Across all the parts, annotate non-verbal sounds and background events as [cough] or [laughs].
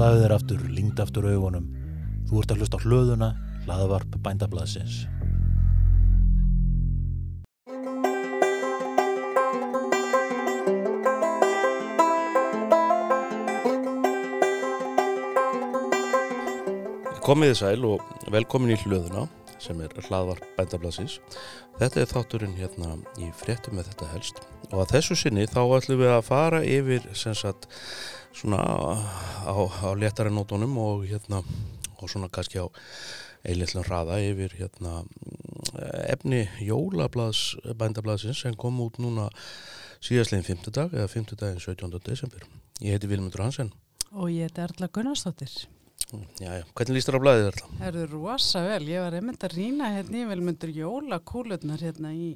Slaðu þér aftur, lingd aftur augunum. Þú ert að hlusta á hlöðuna, hlaðavarp bændablaðsins. Komiði sæl og velkomin í hlöðuna sem er hlaðvarp bændablasins. Þetta er þátturinn hérna í fréttum með þetta helst og að þessu sinni þá ætlum við að fara yfir sem sagt svona á, á léttari nótunum og hérna og svona kannski á eilitlan hraða yfir hérna efni jólablaðs bændablasins sem kom út núna síðastlegin 5. dag eða 5. daginn 17. desember. Ég heiti Vilmundur Hansen. Og ég heiti Erla Gunnarsdóttir. Já, já, hvernig líst þér á blæðið þetta? Það eru rosa vel, ég var einmitt að rýna hérna í velmyndur jólakúlutnar hérna í,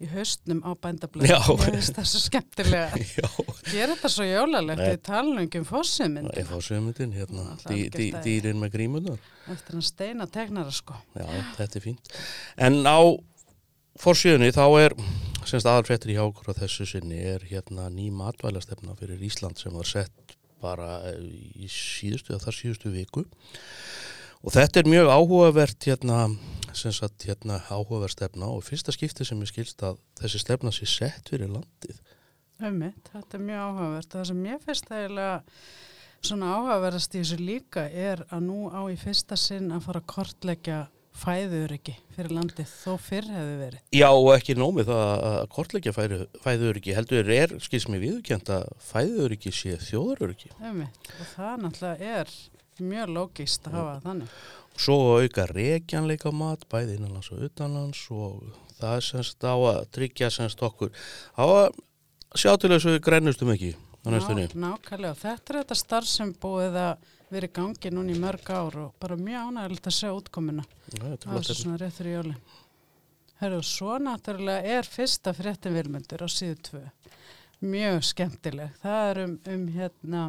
í haustnum á bændablaði. Já. Ég veist það svo skemmtilega. [laughs] Já. Ég er þetta svo jólalegt, Nei. við talum ekki um. Ég fá sögumyndin hérna, Alltaf dý, algjört dý, dæmi. dýrin með grímunar. Eftir hann steina tegnara sko. Já, þetta er fínt. En á forsjöðunni þá er, semst aðalfrettir í okkur á þessu sinni, er hérna ný matvælastefna fyrir Ísland sem var sett bara í síðustu eða þar síðustu viku. Og þetta er mjög áhugavert hérna, sagt hérna áhugaverð stefna og fyrsta skipti sem ég skilst að þessi stefna sé sett fyrir landið. Ummitt, þetta er mjög áhugavert. Það sem ég finnst eiginlega svona áhugaverðast í þessu líka er að nú á í fyrsta sinn að fara að kortleggja fæðuriki fyrir landið þó fyrr hefði verið. Já, og ekki nómið það að kortleggja fæðu, fæðuröryggi. Heldur er, skils mér viðurkjönd að fæðuröryggi sé og það náttúrulega er mjög lógist að hafa þannig. Svo auka reykjanleika mat, bæði innanlands og utanlands og það er semst á að tryggja semst okkur. Á að sjá til þess að við grænustum ekki á næstunni. Ná, nákvæmlega, þetta er þetta starf sem búið að vera í gangi núna í mörg ár og bara mjög ánægilegt að sjá útkomuna. Er Það er svona rétt fyrir jóli. Herru, svo náttúrulega er fyrsta fréttin vilmyndur á síðu tvö. Mjög skemmtileg. Það er um, um hérna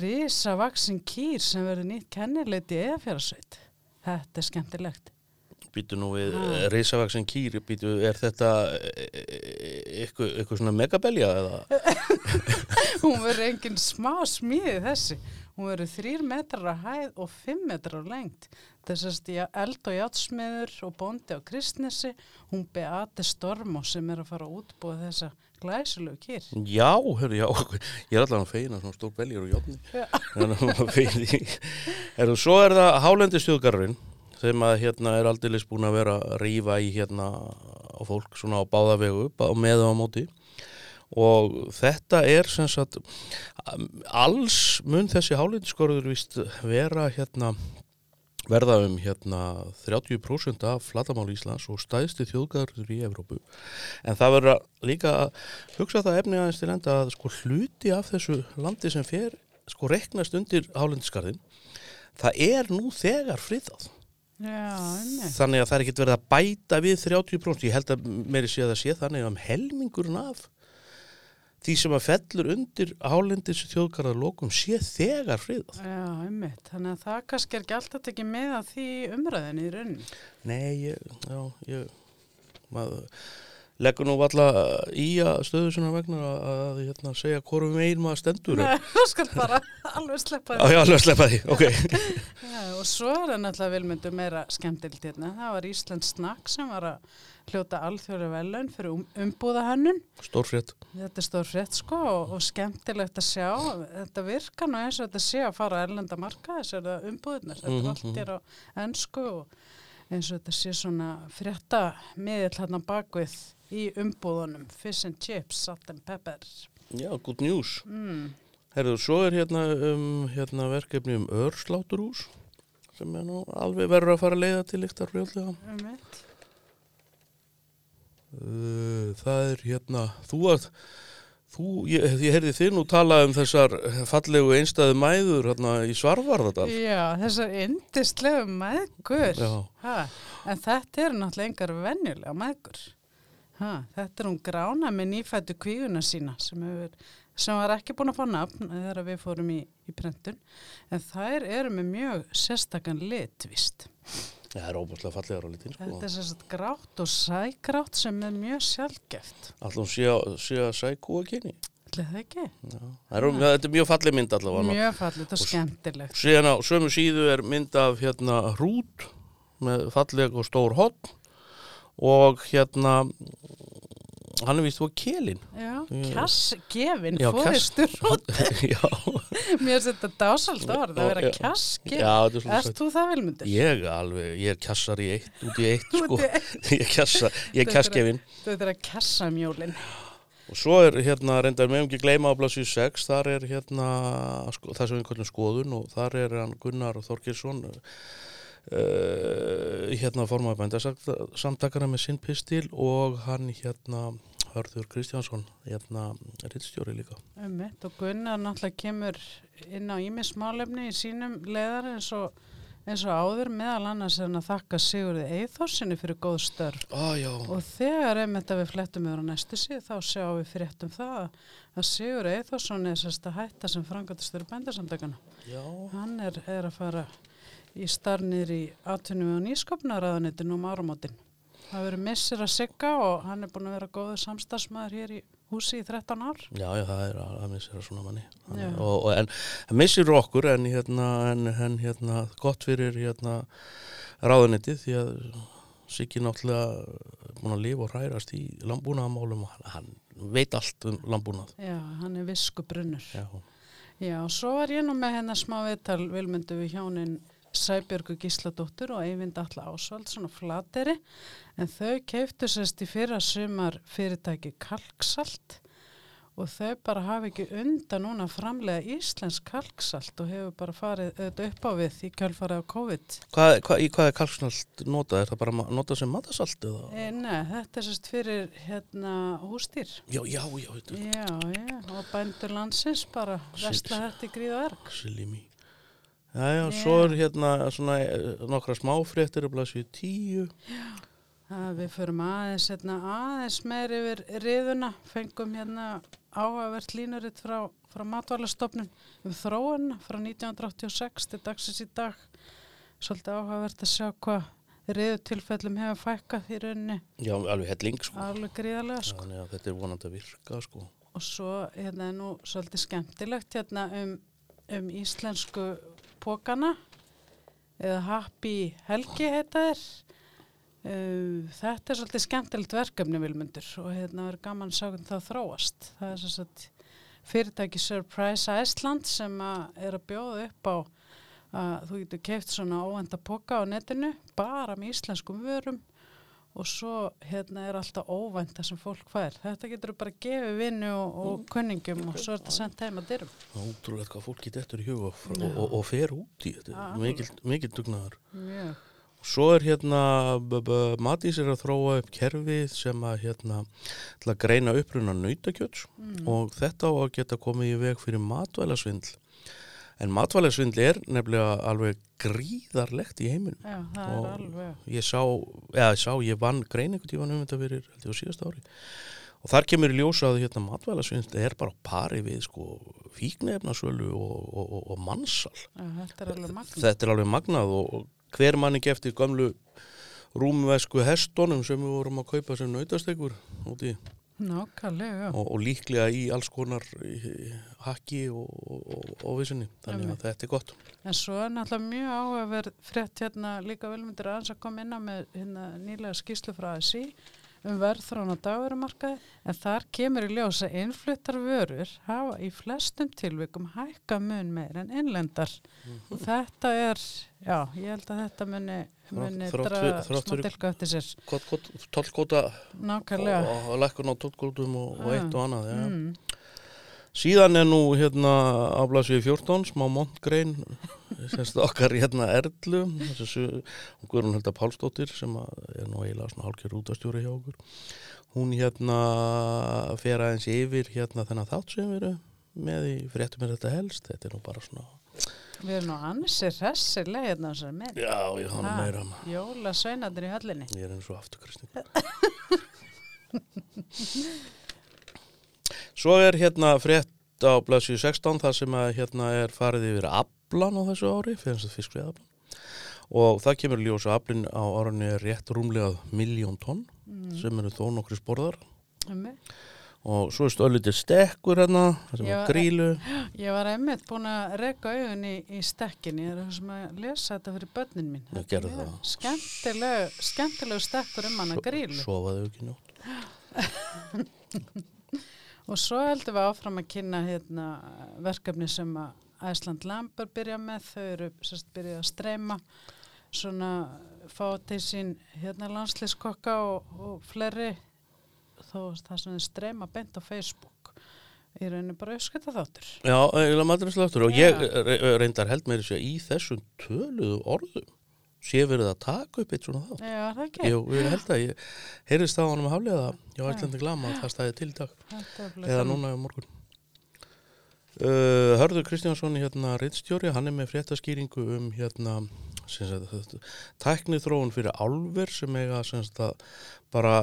risavaksin kýr sem verður nýtt kennileiti í eðafjörðarsveit. Þetta er skemmtilegt. Býtu nú við Ha. uh. reysavaksin kýr, býtu, er þetta eh, eitthvað, eitthvað svona megabelja eða? [laughs] Hún verður engin smá smíði þessi. Hún verður þrýr metrar að hæð og fimm metrar á lengt. Þessast eld og játsmiður og bóndi á Kristnesi. Hún Beate Stormo sem er að fara að útbúa þessa glæsulegu kýr. Já, hörru, já, ég er allavega að feina svona stór beljar og játni. Já. Þannig að feini. Herru, svo er það hálendistjóðgarurinn sem að hérna er aldeilis búin að vera að rífa í hérna á fólk svona á báða vegu, bá, með og á móti. Og þetta er sem sagt, alls mun þessi hálendiskorður vist vera hérna verða um hérna 30% af flatamál Íslands og stæðsti þjóðgarður í Evrópu. En það verður líka að hugsa það efni aðeins til enda að sko hluti af þessu landi sem fer sko reknast undir hálendiskarðin, það er nú þegar friðað. Já. Þannig að það er ekkert verið að bæta við 30%. Ég held að meiri sé að það sé þannig að um helmingurinn af því sem að fellur undir hálendis þjóðgarðarlokum sé þegar friðað. Já, einmitt. Þannig að það kannski er ekki alltaf ekki með að því umræðinni í rauninni. Nei, ég, já, ég, maður leggur nú alla í að stöðu svona vegna að, að hérna, segja hvorum megin maður stendur. Nei, það skal bara [laughs] alveg sleppa Já, já, alveg sleppa því, ok. [laughs] Já, og svo er það náttúrulega vilmyndu meira skemmtilt hérna. Það var Íslands snakk sem var að hljóta alþjóri velun fyrir um, umbúðahönnun. Stórfrétt. Þetta er stór frétt sko og, og skemmtilegt að sjá. Þetta virkar nú eins og þetta sé að fara að erlenda marka þess að umbúðunar. Þetta Mhm, er allt er á ennsku og eins og þetta sé svona frétta miðill hérna bakvið í umbúðunum. Fish and chips, salt and pepper. Já, good news. Mm. Herðu, svo er hérna, um, hérna verkefni um örsláturhús sem er nú alveg verður að fara að leiða til yktar frjóðlega. Um. Uh, það er hérna, þú að, þú, ég, ég heyrði þið nú tala um þessar fallegu einstæðu mæður hérna í Svarvarðardal. Já, þessar indislegu. Ha, en þetta eru náttúrulega engar venjulega mæðgur. Ha, þetta er hún grána með nýfættu kvíguna sína sem, hefur, sem var ekki búin að fá nafn þegar við fórum í, í prentun. En þær eru með mjög sérstakann litvist. Það er óbúslega fallegar á litin, sko. Þetta er sérstakt grátt og sægrátt sem er mjög sjálfgeft. Allum sé að, sé að kynni. Ætli það ekki? Það er, þetta er mjög falleg mynd allavega. Mjög fallit og skemmtilegt. Á sömu síðu er mynd af hérna hrút með falleg og stór hotn og hérna hann er vist þú að kelin. Já, Mm. kjass, gefin, Já, kjass- fóðistur [laughs] Mér finnst þetta dásald orð að vera Já. kjass, já, gefin. þetta er svona Erst þú það vilmundur? Ég alveg, ég er kjassar í eitt, út í eitt sko. [laughs] Ég er kjassa, ég er kjassgefin. Þetta er að kjassa mjólin. Og svo er hérna, reyndar meðum ekki gleyma á blasið 6, þar er hérna sko, það sem við kallum skoðun og þar er hann Gunnar Þorkirsson uh, hérna formaði bændasamtakana með sinn pistil og hann hérna Hörður Kristjánsson, hérna rittstjóri líka. Og Gunnar náttúrulega kemur inn á ímismálefni í sínum leðar eins og, eins og áður meðal annars en að þakka Sigurði Eithorsinni fyrir góð störf. Já, Og þegar einmitt að við flettum yfir á næstu síð þá sjáum við fréttum það að Sigur Eithorsson er sérst að hætta sem frangatistur já, Hann er, er að fara í starnir í atvinnum og nýskopnaraðanitinu um áramótin. Það verður missir að sigga og hann er búin að vera góður samstagsmaður hér í húsi í 13 ár. já, já, það er að missir að svona manni. Hann, og, og, en hann missir okkur en hérna, en, en hérna, gott fyrir hérna ráðunitið því að Siggi náttúrulega búin að lifa og hrærast í landbúnaðamálum og hann, hann veit allt um landbúnað. Já, hann er visku brunnur. Já, Já, og svo var ég nú með hennar smá viðtal vilmyndu við hjónin Sæbjörgu Gísladóttur og Eyvind Alla Ásvald, svona flateri, en þau keiftu sérst í fyrra sumar fyrirtæki Kalksalt og þau bara hafi ekki undan núna framlega íslensk kalksalt og hefur bara farið upp á við í kjálfarið á COVID. Hvað, hvað, í hvað er kalksnalt notað? Er það bara notað sem matasalt eða? E, nei, þetta er sérst fyrir hérna hústýr. Já, já, já, þetta Já, já, og bændur landsins bara vestla þetta í gríð og erg. silimi. Já, já, svo er hérna svona eh, nokkra smáfréttir og blasið tíu. Það við förum aðeins, hérna, aðeins meir yfir riðuna, fengum hérna áhugavert línuritt frá, frá matvælastofnun um þróun frá 1986 til dagsins í dag. Svolítið áhugavert að sjá hvað riðutilfellum hefur fækkað í rauninni Já, alveg helling, sko. alveg gríðarlega sko. Þannig að þetta er vonandi að virka, sko. Og svo hérna er nú svolítið skemmtilegt hérna um, um íslensku pókana eða Happy Helgi heita þér. Uh, þetta er svolítið skemmtilegt verkefni vilmundur og hérna er gaman að sjá hvernig það þróast. Það er svo að fyrirtæki Surprise Iceland sem að er að bjóða upp á að þú getur keift svona óvenda póka á netinu bara með íslenskum vörum og svo hérna er alltaf óvænta sem fólk fær. Þetta getur bara gefið vinnu og, og kunningum og svo er þetta sendt heim að dyrum. Það er Ótrúlega hvað fólki dettur í huga og, og, og, fer út í þetta. Mikil. Mjög. Svo er hérna, Matís er að þróa upp kerfið sem að hérna, að greina uppruna nautakjöts Mm. og þetta á að geta komið í veg fyrir matvælasvindl. En matvælasvindl er nefnilega alveg gríðarlegt í heiminum. Já, það er Og- alveg. Ég sá, eða ég sá, ég vann greiningu tífan um þetta fyrir, held ég á síðasta ári. Og þar kemur í ljósa að hérna matvælasvindl er bara pari við sko fíknefnasölu og, og, og, og mannsal. Já, þetta er alveg magna. Þetta er alveg magnað og, hver mann ekki eftir gamlu rúmvesku hestonum sem við vorum að kaupa sem nautastekur úti Nákvæmlega. og, og líklega í alls konar hakki og, og, og, vissinni. Þannig að þetta er gott. En svo er náttúrulega mjög áhugaverð frétt hérna líka velmyndir aðeins að koma inn á með hérna nýlega skýslu frá ASI um verðþrán á dagverumarkaði en þar kemur í ljós að innfluttar vörur hafa í flestum tilvikum hækka mun meir en innlendar og þetta er, já, ég held að þetta muni, muni þrátt dra fyrir- þrátt smá fyrir- dilka eftir sér Tollkóta nákvæmlega og, og lækkun á tollkótum og, og eitt og annað. Mm, Síðan er nú hérna aflasið 14, smá montgrein, [laughs] okkar hérna Erlu, þessu Guðrún Helda Pálsdóttir sem er nú eiginlega svona hálkjör útastjóri hjá okkur. Hún hérna fer aðeins yfir hérna þennan þátt sem við erum með í fréttum er þetta helst. Þetta er nú bara svona, við erum nú ansið hressilega hérna á þessari mynd já, ég hann Ha. meira. Jóla sveinandir í höllinni Ég er eins og afturkristning. [laughs] Svo er hérna frétt á blaðsíu 16 þar sem að hérna er farið yfir aflan á þessu ári, fyrir þess að fiskveiðaflan. Og það kemur í ljós að aflinn á árunni er rétt rúmlega miljón tonn mm, sem eru þó nokkri sporðar. um, og svo er stöðlítið stekkur hérna, það sem Já, er grílu Ég var einmitt búin að reyka augun í, í stekkinni, ég er sem að lesa þetta fyrir börnin mín. Já, gerðu það. Skemmtileg, skemmtileg stekkur um hana grílu. sofaðu ekki nótt [laughs] Og svo heldum við áfram að kynna hérna, verkefni sem að Æsland Lambar byrja með, þau eru sérst byrjað að streyma svona fá til sín hérna landsliðskokka og, og fleiri þó það sem þau streyma beint á Facebook í rauninu bara auðskipta þáttur. Já, eiginlega maturinn og Já. ég re- reyndar held meiri sér í þessum töluðu orðum sé verið að taka upp eitt svona þátt Já, það ekki? Jú, ég held að ég heyrðist á honum að haflega já, Já. ætlandi glama að það stæði til í dag eða núna á morgun uh, Hörður Kristjánsson hérna Rittstjóri, hann er með fréttaskýringu um hérna sem sagt, þetta, tækni þróun fyrir álver sem eiga sem sagt, að bara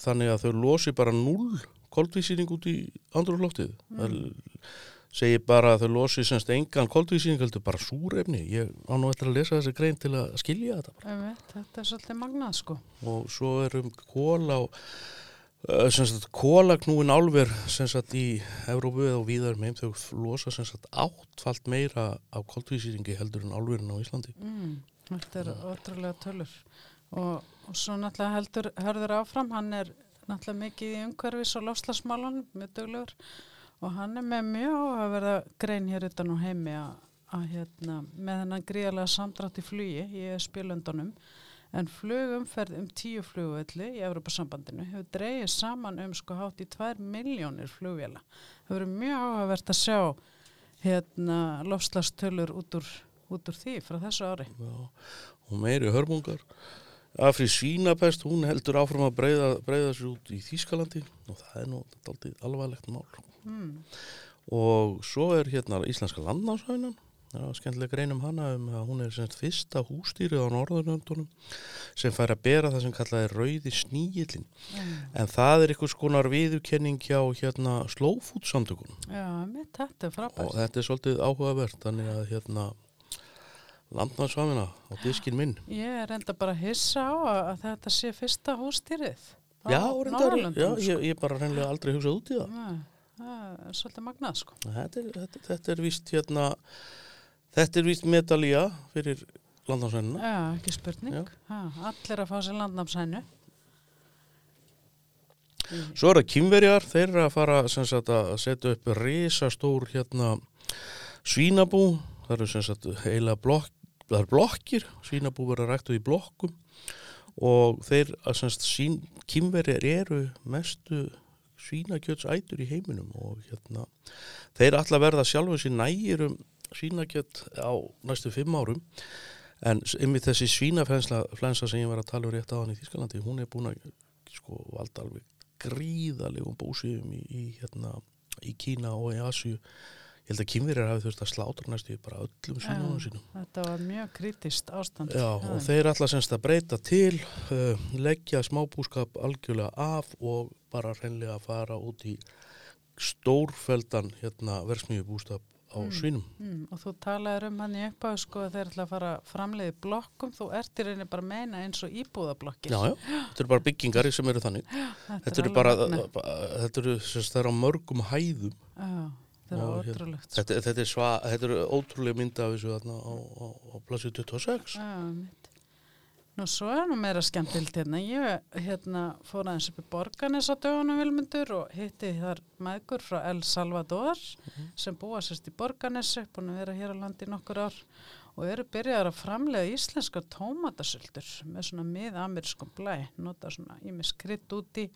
þannig að þau losi bara null koldvísýring út í andrúrloftið það segir bara að þau losi semst engan koldvísýring heldur bara súrefni ég á nú eftir að lesa þessi grein til að skilja þetta Einmitt, Þetta er svolítið magnað sko. og svo er um kóla og sagt kólaknúin álver sem sagt í Evrópu eða víðar með þau losa sem sagt áttfalt meira af koldvísýringi heldur en álverin á Íslandi Mm, þetta er ótrúlega tölur. Og, og svo náttúrulega heldur hörður áfram, hann er náttúrulega mikið í umhverfis og lofslagsmálunum, mjög duglegur og hann er með mjög áhugaverða grein hér utan á heimi að, að hérna, með hennan gríðarlega samdrátt í flugi í spilöndunum en flugumferð um tíu flugvelli í Evropasambandinu hefur dreigið saman um sko hátt í tvær miljónir flugvela. Það verður mjög áhugavert að sjá hérna lofslagstölur út úr, út úr því frá þessu ári. Já, og meiri hörmungar Afri Svínapest, hún heldur áfram að breyða, breyða sér út í Þýskalandi og það er nú aldrei alvarlegt mál Mm. og svo er hérna Íslenska landnáshænan það er skemmtilega grein um hana um að hún er semst fyrsta hústýrið á Norðurlöndunum sem fær að bera það sem kallað er rauði sníillin Mm. en það er einhvers konar viðurkenning hjá hérna slowfood samtökunum Já, mitt þetta er og frábært. þetta er svolítið áhugavert þannig að hérna landnáðsvamina á diskin minn Ég er enda bara að hissa á að, þetta sé fyrsta hústýrið. já, reyndar, já sko. ég, ég bara reynlega aldrei hugsað út í það Nei, Það er svolítið magnað, sko. þetta er, þetta, þetta er víst hérna þetta er víst medalía fyrir landnáðsvamina Já, ekki spurning. Ha, allir að fá sér landnámsænu. Svo er það kýmverjar, þeir eru að fara sagt, að setja upp risastór hérna svínabú, það eru sem sagt heila blokk, það eru blokkir, svínabú verður ræktuð í blokkum og þeir að sem sagt sín, kýmverjar eru mestu svínakjötsætur í heiminum og hérna þeir að verða sjálfur sér nægir um svínakjött á næstu fimm árum. En ymmið þessi svínaflensa sem ég var að tala um rétt á hann í Þískalandi, hún er búin að sko valda alveg gríðalegum búsíðum í, í, hérna, í Kína og í Asju ég held að kynverjar hafi þurft að slátra næstu bara öllum svínunum Já. sínum Þetta var mjög kritist ástand. Já, og þeir ætla semst að breyta til uh, leggja smábúskap algjörlega af og bara hreinlega að fara út í stórfeldan hérna versmiðjubúskap á Mm. svínum Mm, og þú talaður um hann í uppáðu sko að þeir ætla að fara framleiði blokkum, þú ert í rauninni bara að meina eins og íbúðablokkir. Já, já, þetta eru bara byggingar sem eru þannig þetta, Þetta eru bara, þetta eru semst það er á mörgum hæðum Já, þetta er hérna- ótrúlegt. sko. Þetta, þetta, er sva, þetta eru ótrúlega mynda af þessu þarna á, á, á plassu 26. Já, mitt. Nú svo er nú meira skemmtilt hérna. Ég hérna, fór aðeins upp í Borganes á dögunum vilmundur og hitti þar maður frá El Salvador sem búa sérst í Borganesi, búin að vera hér á landi nokkur ár og eru byrjaðar að framlega íslenskar tómatasöldur með svona mið-amerískum blæ, nota svona ímis krydd úti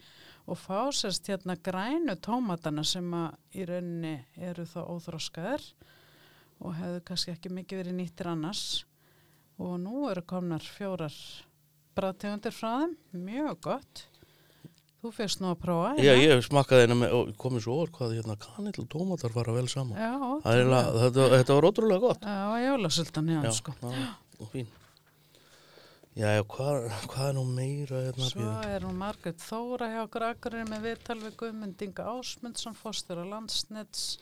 og fá sérst hérna grænu tómatana sem að í rauninni eru þá óþróskaðar og hefðu kannski ekki mikið verið nýttir annars og nú eru komnar fjórar bræðtegundir frá þeim, mjög gott. Þú fyrst nú að prófa. Já, ég smakkaði hérna með, og komið svo orð hvað hérna kanill og tómatar fara vel saman. Já, er, eiginlega- þetta, þetta var ótrúlega gott. Já, jólasultan Já, hann sko. já, og fín. Já, já, hvað, hvað er nú meira hérna Svo býðum? er hún Margrét Þóra hjá akkurir með viðtal við Guðmundinga Ásmundsson, fórstur á landsnets.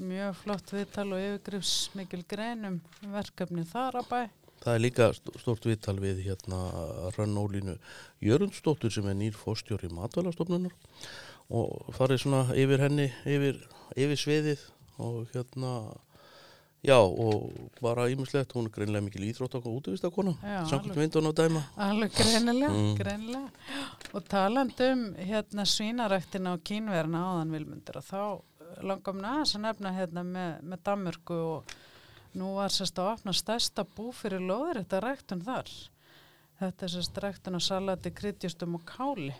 Mjög flott viðtal og yfirgrifs mikil greinum verkefni þar að bæ. Það er líka st- stórt viðtal við hérna Rönnólínu Jörundsdóttur sem er nýr fórstjóri matvælastofnunar og farið svona yfir henni yfir, yfir sviðið og hérna já og bara ímislegt hún er greinlega mikil íþrótt og útvistakona samkvæmt myndun á dæma Alveg greinilega, Mm. greinilega. Og talandum hérna svínaræktina og kínverna áðan vilmundur og þá mér aðeins að nefna hérna með, með Danmörku og nú var sérst að opna stærsta bú fyrir loður þetta ræktun þar. Þetta er sérst ræktun á salati, kryddjustum og káli.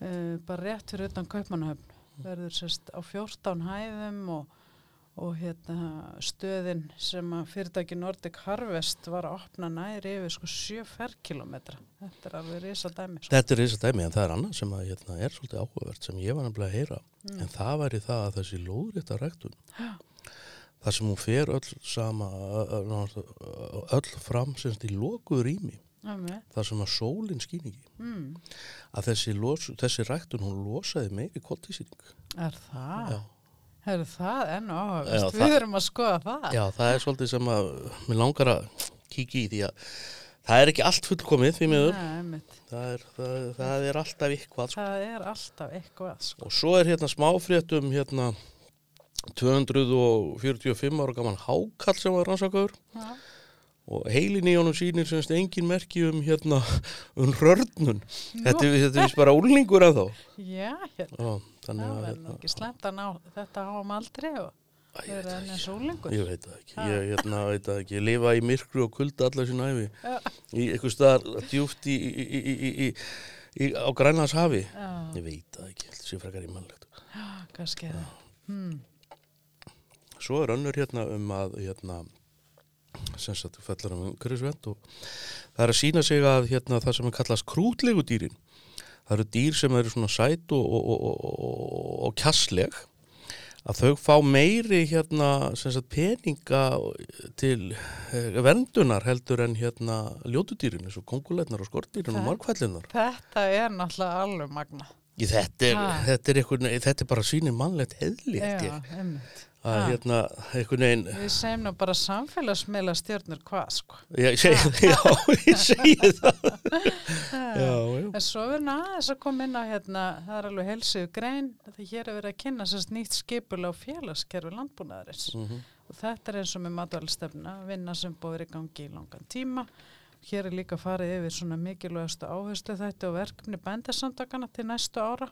Uh, bara rétt fyrir utan Kaupmannahöfn. Verður sérst á 14 hæðum og og hérna stöðin sem að fyrirtæki Nordic Harvest var að opna næri yfir sko 7 ferkilometra. Þetta er alveg risa dæmi. Sko. Þetta er að dæmi en það er annað sem að, hérna, er svolítið áhugavert sem ég var nefnilega að heyra Mm. en það væri það að þessi lóðrétta ræktun þar sem hún fer öll sama öll fram semst í lokuð rými Amen. þar sem að sólinn skýn ekki Mm. að þessi, los, þessi ræktun hún losaði meiri koltísýring Er það? já. Er það enn áhugavert? Við erum að skoða það. já, það er svolítið sem að mér langar að kíkja í því að það er ekki allt fullkomið því miður það er, það, það er alltaf eitthvað sko. Það er alltaf eitthvað. Sko. og svo er hérna smáfréttum hérna 245 ára gaman hákall sem var rannsakaður Já. og heilin í honum sýnir semst engin merki um hérna [laughs] um rörnun þetta, þetta er bara úlningur að þá Já, hérna. Já, þannig Það að verður nú ekki slemt að ná þetta á um aldrei og ég, verður enn það eins ólengur. ég veit það ekki Ha. ég hérna, veit það ekki, ég lifa í myrkru og kulda allar sín æfi Já. í eitthvað staðar djúft í, í, í, í, í, í, á Grænlands hafi Já, ég veit það ekki, þetta sé frekar í mannlegt kannski er það. Hmm. Svo er önnur hérna um að hérna, sem sagt fellar um umhverfisvend og það er að sína sig að hérna, það sem er kallast krútlegu dýrin það eru dýr sem eru svona sæt og, og, og, og, og kjassleg að þau fá meiri hérna sem sagt peninga til eh, verndunar heldur en hérna ljótudýrin eins og kongulegnar og skortdýrin og markvællunar Þetta er náttúrulega alveg magna. þetta er, þetta er, einhvern, þetta er bara sínir mannlegt eðli að Ha. hérna einhvern veginn Við segjum nú bara samfélagsmiðla stjórnur hvað, sko. Já, ég segi, [laughs] já, ég segi það. Já. En svo er nú aðeins að koma inn á hérna, það er alveg helsið grein, þetta hér er verið að kynna sérst nýtt skipul á félagskerfi landbúnaðarins. Mhm. Og þetta er eins og með matvælstefna, vinna sem búið í gangi í langan tíma. Hér er líka farið yfir svona mikilvægastu áherslu þetta og verkefni bændasamtakana til næstu ára.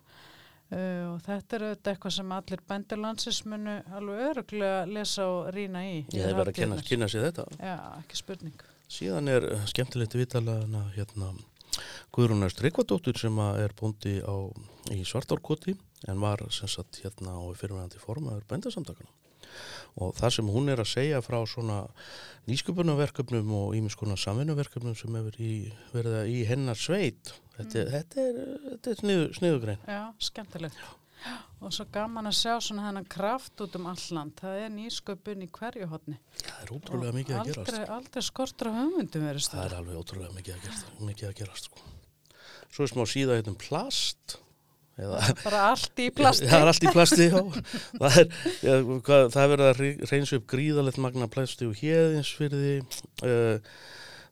Uh, og þetta er auðvitað eitthvað sem allir bændalandsins munu alveg öruglega lesa og rýna í. Ég hef verið að kynna, kynna sér þetta. Já, ekki spurning. Síðan er eh, skemmtilegt viðtalana hérna Guðrúnar Strykvadóttur sem er búndi á, í Svartárkoti en var sem sagt hérna á fyrirvægandi formaður bændasamtakana. Og það sem hún er að segja frá svona nýsköpunarverkefnum og ímiskonar samvinnuverkefnum sem hefur í, verið í hennar sveit, þetta, er- þetta er, þetta er sniðu, sniðugrein. Já, skemmtilegt. Og svo gaman að sjá svona þennan kraft út um alland. Það er nýsköpun í hverju hotni. Það er ótrúlega mikið að gerast. Aldrei, aldrei skortur á hugmyndum verið Það er alveg ótrúlega mikið að gerast, mikið að gerast sko. Svo er smá síða hérna um plast Bara allt í plasti. það er allt í plasti já. það er, ja, hvað, það er verið að re- reynsa upp gríðalegt magna plasti og hérðins fyrir því uh,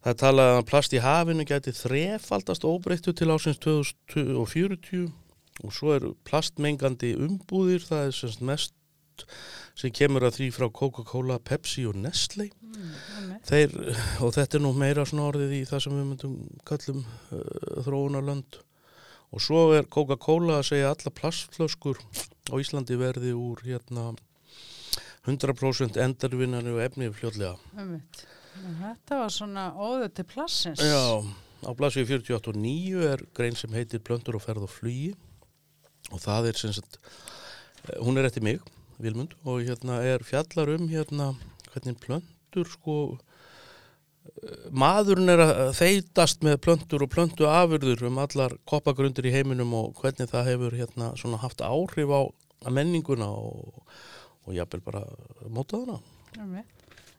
það er talað að plast í hafinu gæti þrefaldast óbreyttu til ásins 2040 og svo er plastmengandi umbúðir það er semst mest sem kemur að því frá Coca-Cola, Pepsi og Nestle Mm. Þeir, og þetta er nú meira svona orðið í það sem við myndum kallum uh, þróunarlönd og svo er Coca-Cola að segja alla plastflöskur á Íslandi verði úr hérna 100% endarvinnari og efni fljóðlega. Þetta var svona óður til plassins. Já, á blasið 48 og 9 er grein sem heitir Plöndur og ferð og flugi og það er sem sagt, eh, hún er eftir mig, Vilmund, og hérna er fjallar um hérna hvernig plöndur sko maðurinn er að þeitast með plöntur og plöntu afurður um allar koppagrundir í heiminum og hvernig það hefur hérna svona haft áhrif á menninguna og, og jafnvel bara. Einmitt.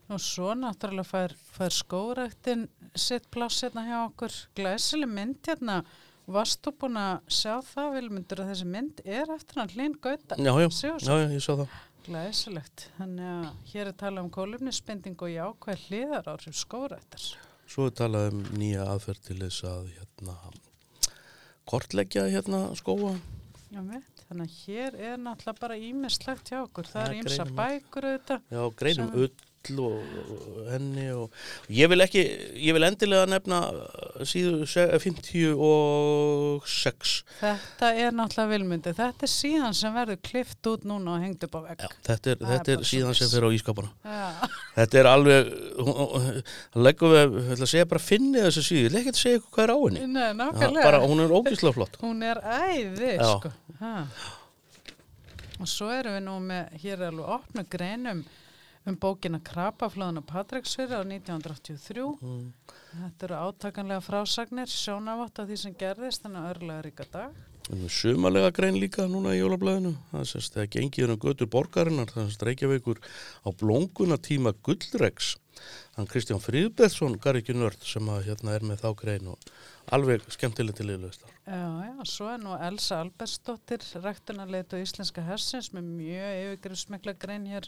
Og svo náttúrulega fær, fær skóræktin sitt pláss hérna hjá okkur. Glæsileg mynd hérna. Varst þú búin að sjá það, Vilmundur, að þessi mynd er eftir hann hlýn gauta? Já, já, já, já, ég sá það. Glæsilegt. Þannig að hér er talað um kólumnisbending og jákvæð hliðar áhrif skórættar. Svo er talað um nýja aðferð til þess að hérna, kortleggja hérna skóa Já, veit. þannig að hér er náttúrulega bara ímislegt hjá okkur. Það Það er ímsa bækur auðvitað. Já, greinum Ull og, henni og ég vil ekki, ég vil endilega nefna síðu se- 56 Þetta er náttúrulega vilmundi. Þetta er síðan sem verður klift út núna og hengt upp á vegg. Já, þetta er, þetta er síðan sem fyrir á ískapana Já. Þetta er alveg hann leggur við, ég ætla að segja bara finni þessu síðu, ég ætla ekki að segja hvað er á henni Nei, nákvæmlega. bara, hún er ógislega flott Hún er æði, Já. sko. Ha. Og svo erum við nú með, hér er alveg opnu greinum um bókina Krapaflöðun og Patræksfyrir á 1983. Mm. Þetta eru átakanlega frásagnir, sjónavott af því sem gerðist, þannig að örlega ríka dag. Sumalega grein líka núna í jólablaðinu það er sérst þegar gengið um götur borgarinnar það sérst Reykjavíkur á blónguna tíma Gullregs hann Kristján Fríðbetsson, Garriki Nörd sem að hérna er með þá grein og alveg skemmtileg til yfirleistar Já, já, svo er nú Elsa Albersdóttir, rektunarleit og íslenska hersins með mjög yfirgrifsmikla grein hér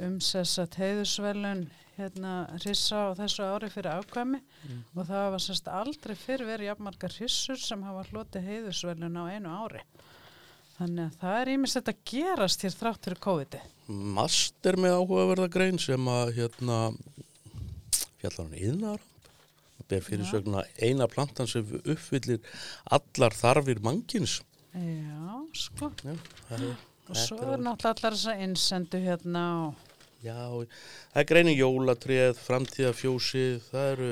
um að heiðusvelun hérna rissa á þessu ári fyrir afkvæmi og það var sérst aldrei fyrir verið jafnmargar rissur sem hafa hlotið heiðusvelun á einu ári. Þannig að það er ímest þetta gerast hér þrátt fyrir COVID-i. Mast er með áhugaverða grein sem að hérna fjallar hann yðnar ber fyrir söguna eina plantan sem uppfyllir allar þarfir mannkins Já, sko. Já, það er, Og svo er náttúrulega allar þess að innsendu hérna og já, það er greinin jólatrið, framtíðafjósið, það eru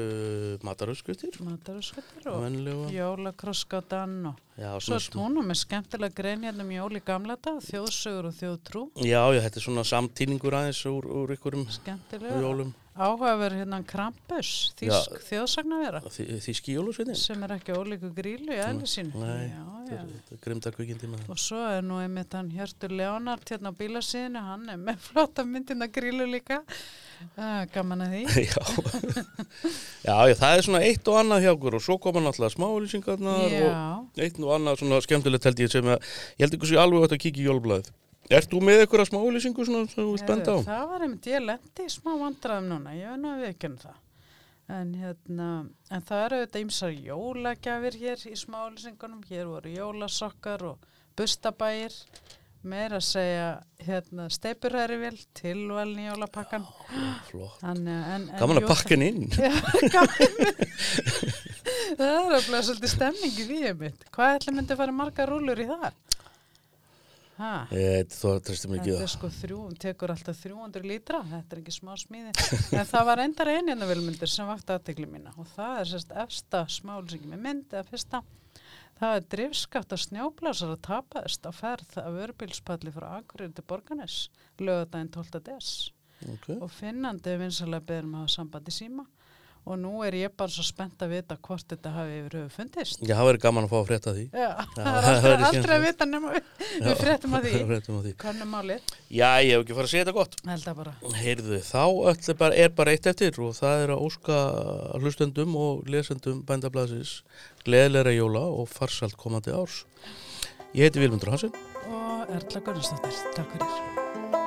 matarauðskutir, matarusköttur og venlega. jólakrosskátan og Já, Svo er tónum með skemmtilega grein hérna um jól í gamla dag, þjóðsögur og þjóðtrú, Já, já, þetta er svona samtíningur aðeins úr, úr ykkurum skemmtilega. jólum, Áhugaverð hérna Krampus, þýsk þjóðsagnavera, þýski jólusveitin. sem er ekki ólíku grílu í eðli sínu. Nei, já, Þetta er- það. Og svo er nú einmitt hann Hjörtur Leonard hérna á bílasíðinu, hann er með [laughs] flotta myndina grílu líka. Uh, gaman að því. [laughs] já. já, já, það er svona eitt og annað hjá okkur og svo koma náttúrulega smáulýsingarnar og eitt og annað svona skemmtilegt held ég sem að, ég held ekki svo alveg átt að kíkja í jólblæðið. Ert þú með eitthvað smáulýsingu svona sem þú vilt benda á? Það var einmitt, ég lendi í smá vandræðum núna, ég veit nú að við ekki um það. En, hérna, en það eru auðvitað ýmsar jólagjafir hér í smálýsingunum, hér voru jólasokkar og bustabæir, meira að segja hérna, steipurhærivél, tilvalni jólapakkan. Flott. Að- en, en, Gaman að pakka henni inn. [laughs] Já, gaman. það er alveg svolítið stemning í því mitt. Hvað ætla myndi að fara margar rúlur í það? Mikið Þetta er sko þrjú, tekur alltaf 300 lítra, þetta er ekki smá smíði. En það var endar einina vilmyndir sem vakti aðtegli mína og það er sérst efsta smálsingi með mynd eða fyrsta. Það er drifskaft af snjóblásar að tapaðist á ferð af örbílspalli frá Akureyri til Borganes, lögadaginn 12. des. Okay. Og finnandi vinsalega beðum að hafa sambandi síma og nú er ég bara svo spennt að vita hvort þetta hafi yfir höfu fundist. Já, það verður gaman að fá að frétta því. Já, [laughs] það er verður aldrei að vita nema við, við fréttum að [laughs] því. Fréttum af því. Kannum málið, Já, ég hef ekki farið að segja þetta gott. Heyrðu, þá ætli bara, er bara eitt eftir og það er að óska hlustendum og lesendum bændablasins gleðilega jóla og farsalt komandi árs. Ég heiti Vilmundur Hansen. og Erla Gunnarsdóttir. Takk fyrir.